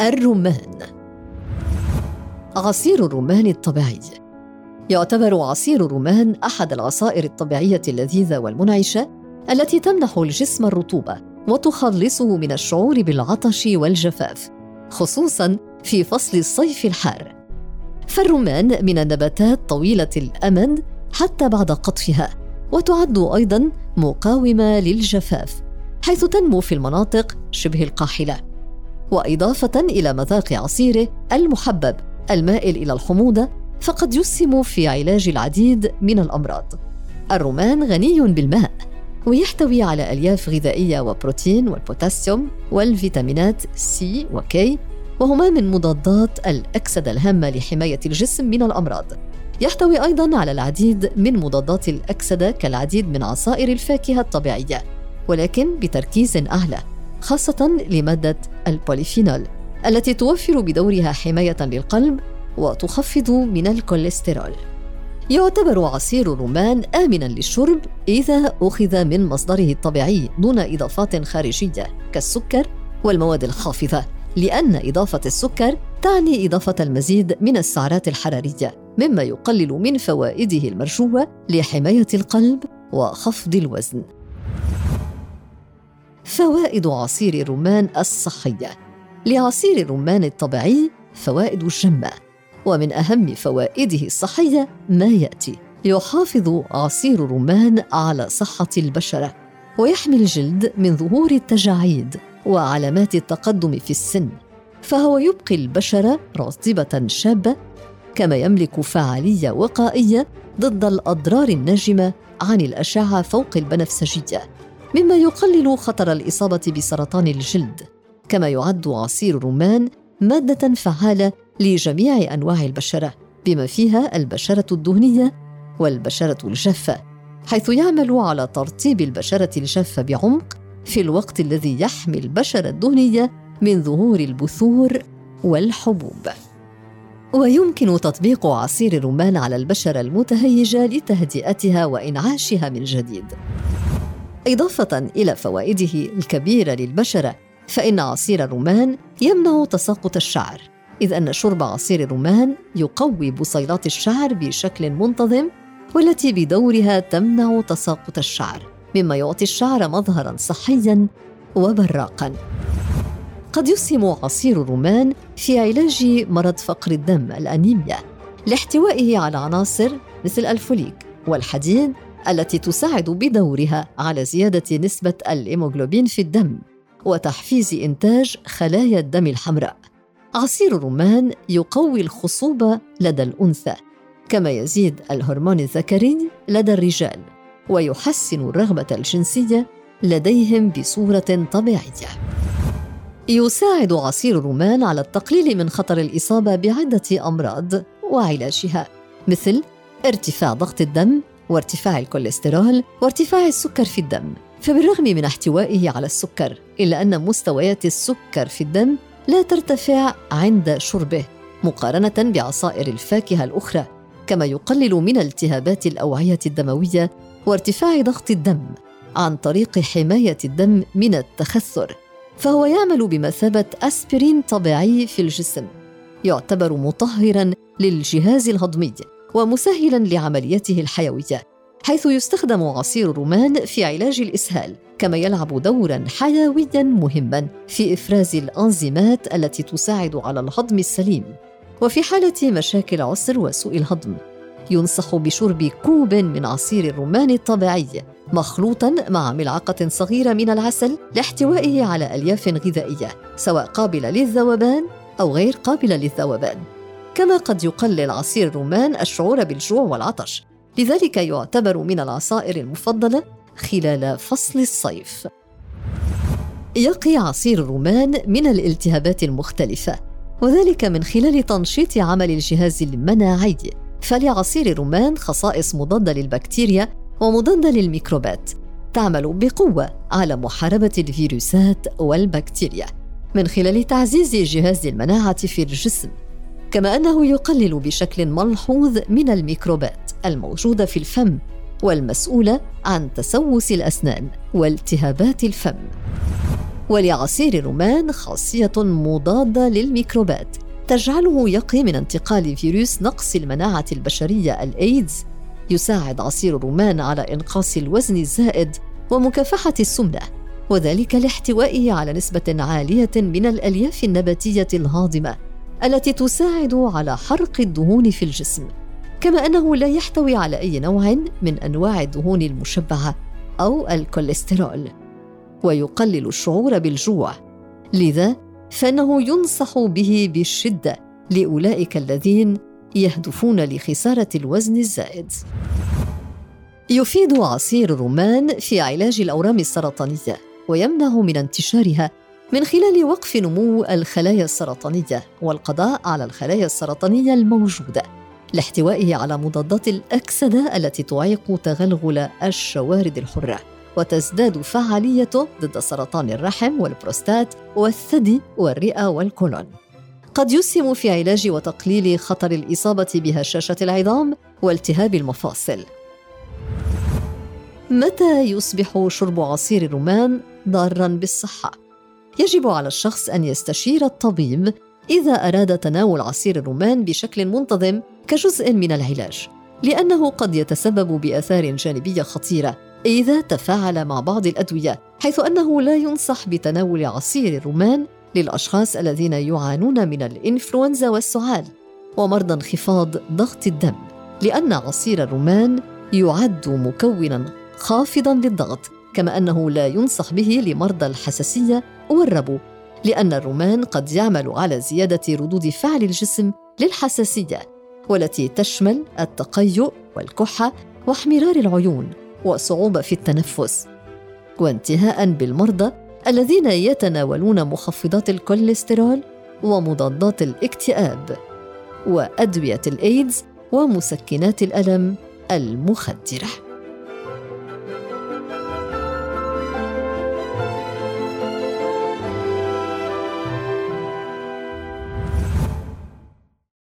الرمان عصير الرمان الطبيعي. يعتبر عصير الرمان أحد العصائر الطبيعية اللذيذة والمنعشة التي تمنح الجسم الرطوبة وتخلصه من الشعور بالعطش والجفاف خصوصا في فصل الصيف الحار. فالرمان من النباتات طويلة الأمد حتى بعد قطفها وتعد أيضا مقاومة للجفاف حيث تنمو في المناطق شبه القاحلة. وإضافة إلى مذاق عصيره المحبب المائل إلى الحموضه فقد يسهم في علاج العديد من الأمراض. الرمان غني بالماء ويحتوي على ألياف غذائية وبروتين والبوتاسيوم والفيتامينات C و K وهما من مضادات الأكسدة الهامة لحماية الجسم من الأمراض. يحتوي أيضا على العديد من مضادات الأكسدة كالعديد من عصائر الفاكهة الطبيعية ولكن بتركيز أعلى. خاصة لمادة البوليفينول التي توفر بدورها حماية للقلب وتخفض من الكوليسترول يعتبر عصير الرمان آمنا للشرب إذا أخذ من مصدره الطبيعي دون إضافات خارجية كالسكر والمواد الخافضة لأن إضافة السكر تعني إضافة المزيد من السعرات الحرارية مما يقلل من فوائده المرجوة لحماية القلب وخفض الوزن. فوائد عصير الرمان الصحية. لعصير الرمان الطبيعي فوائد جمة ومن أهم فوائده الصحية ما يأتي. يحافظ عصير الرمان على صحة البشرة ويحمي الجلد من ظهور التجاعيد وعلامات التقدم في السن. فهو يبقي البشرة رطبة شابة كما يملك فعالية وقائية ضد الأضرار الناجمة عن الأشعة فوق البنفسجية. مما يقلل خطر الإصابة بسرطان الجلد كما يعد عصير الرمان مادة فعالة لجميع أنواع البشرة بما فيها البشرة الدهنية والبشرة الجافة حيث يعمل على ترطيب البشرة الجافة بعمق في الوقت الذي يحمي البشرة الدهنية من ظهور البثور والحبوب. ويمكن تطبيق عصير الرمان على البشرة المتهيجة لتهدئتها وإنعاشها من جديد. إضافة إلى فوائده الكبيرة للبشرة فإن عصير الرمان يمنع تساقط الشعر إذ أن شرب عصير الرمان يقوي بصيلات الشعر بشكل منتظم والتي بدورها تمنع تساقط الشعر مما يعطي الشعر مظهرا صحيا وبراقا. قد يسهم عصير الرمان في علاج مرض فقر الدم الأنيميا لاحتوائه على عناصر مثل الفوليك والحديد التي تساعد بدورها على زيادة نسبة الهيموغلوبين في الدم وتحفيز إنتاج خلايا الدم الحمراء. عصير الرمان يقوي الخصوبة لدى الأنثى كما يزيد الهرمون الذكري لدى الرجال ويحسن الرغبة الجنسية لديهم بصورة طبيعية. يساعد عصير الرمان على التقليل من خطر الإصابة بعدة أمراض وعلاجها مثل ارتفاع ضغط الدم وارتفاع الكوليسترول وارتفاع السكر في الدم. فبالرغم من احتوائه على السكر إلا أن مستويات السكر في الدم لا ترتفع عند شربه مقارنة بعصائر الفاكهة الأخرى كما يقلل من التهابات الأوعية الدموية وارتفاع ضغط الدم عن طريق حماية الدم من التخثر. فهو يعمل بمثابة أسبرين طبيعي في الجسم يعتبر مطهرا للجهاز الهضمي. ومسهلا لعمليته الحيوية حيث يستخدم عصير الرمان في علاج الإسهال كما يلعب دورا حيويا مهما في إفراز الانزيمات التي تساعد على الهضم السليم وفي حالة مشاكل عسر وسوء الهضم. ينصح بشرب كوب من عصير الرمان الطبيعي مخلوطا مع ملعقة صغيرة من العسل لاحتوائه على ألياف غذائية سواء قابلة للذوبان أو غير قابلة للذوبان. كما قد يقلل عصير الرمان الشعور بالجوع والعطش. لذلك يعتبر من العصائر المفضلة خلال فصل الصيف. يقي عصير الرمان من الالتهابات المختلفة وذلك من خلال تنشيط عمل الجهاز المناعي. فلعصير الرمان خصائص مضادة للبكتيريا ومضادة للميكروبات تعمل بقوة على محاربة الفيروسات والبكتيريا من خلال تعزيز جهاز المناعة في الجسم. كما أنه يقلل بشكل ملحوظ من الميكروبات الموجودة في الفم والمسؤولة عن تسوس الأسنان والتهابات الفم. ولعصير الرمان خاصية مضادة للميكروبات تجعله يقي من انتقال فيروس نقص المناعة البشرية الإيدز. يساعد عصير الرمان على إنقاص الوزن الزائد ومكافحة السمنة وذلك لاحتوائه على نسبة عالية من الألياف النباتية الهاضمة. التي تساعد على حرق الدهون في الجسم كما أنه لا يحتوي على أي نوع من أنواع الدهون المشبعة أو الكوليسترول ويقلل الشعور بالجوع. لذا فإنه ينصح به بشدة لأولئك الذين يهدفون لخسارة الوزن الزائد. يفيد عصير الرمان في علاج الأورام السرطانية ويمنع من انتشارها من خلال وقف نمو الخلايا السرطانية والقضاء على الخلايا السرطانية الموجودة لاحتوائه على مضادات الأكسدة التي تعيق تغلغل الشوارد الحرة وتزداد فعاليته ضد سرطان الرحم والبروستات والثدي والرئة والكولون. قد يسهم في علاج وتقليل خطر الإصابة بهشاشة العظام والتهاب المفاصل. متى يصبح شرب عصير الرمان ضارا بالصحة؟ يجب على الشخص أن يستشير الطبيب إذا أراد تناول عصير الرمان بشكل منتظم كجزء من العلاج لأنه قد يتسبب بآثار جانبية خطيرة إذا تفاعل مع بعض الأدوية حيث أنه لا ينصح بتناول عصير الرمان للأشخاص الذين يعانون من الإنفلونزا والسعال ومرضى انخفاض ضغط الدم لأن عصير الرمان يعد مكونا خافضا للضغط كما أنه لا ينصح به لمرضى الحساسية والربو لأن الرمان قد يعمل على زيادة ردود فعل الجسم للحساسية والتي تشمل التقيؤ والكحة واحمرار العيون وصعوبة في التنفس. وانتهاء بالمرضى الذين يتناولون مخفضات الكوليسترول ومضادات الاكتئاب وأدوية الإيدز ومسكنات الألم المخدرة.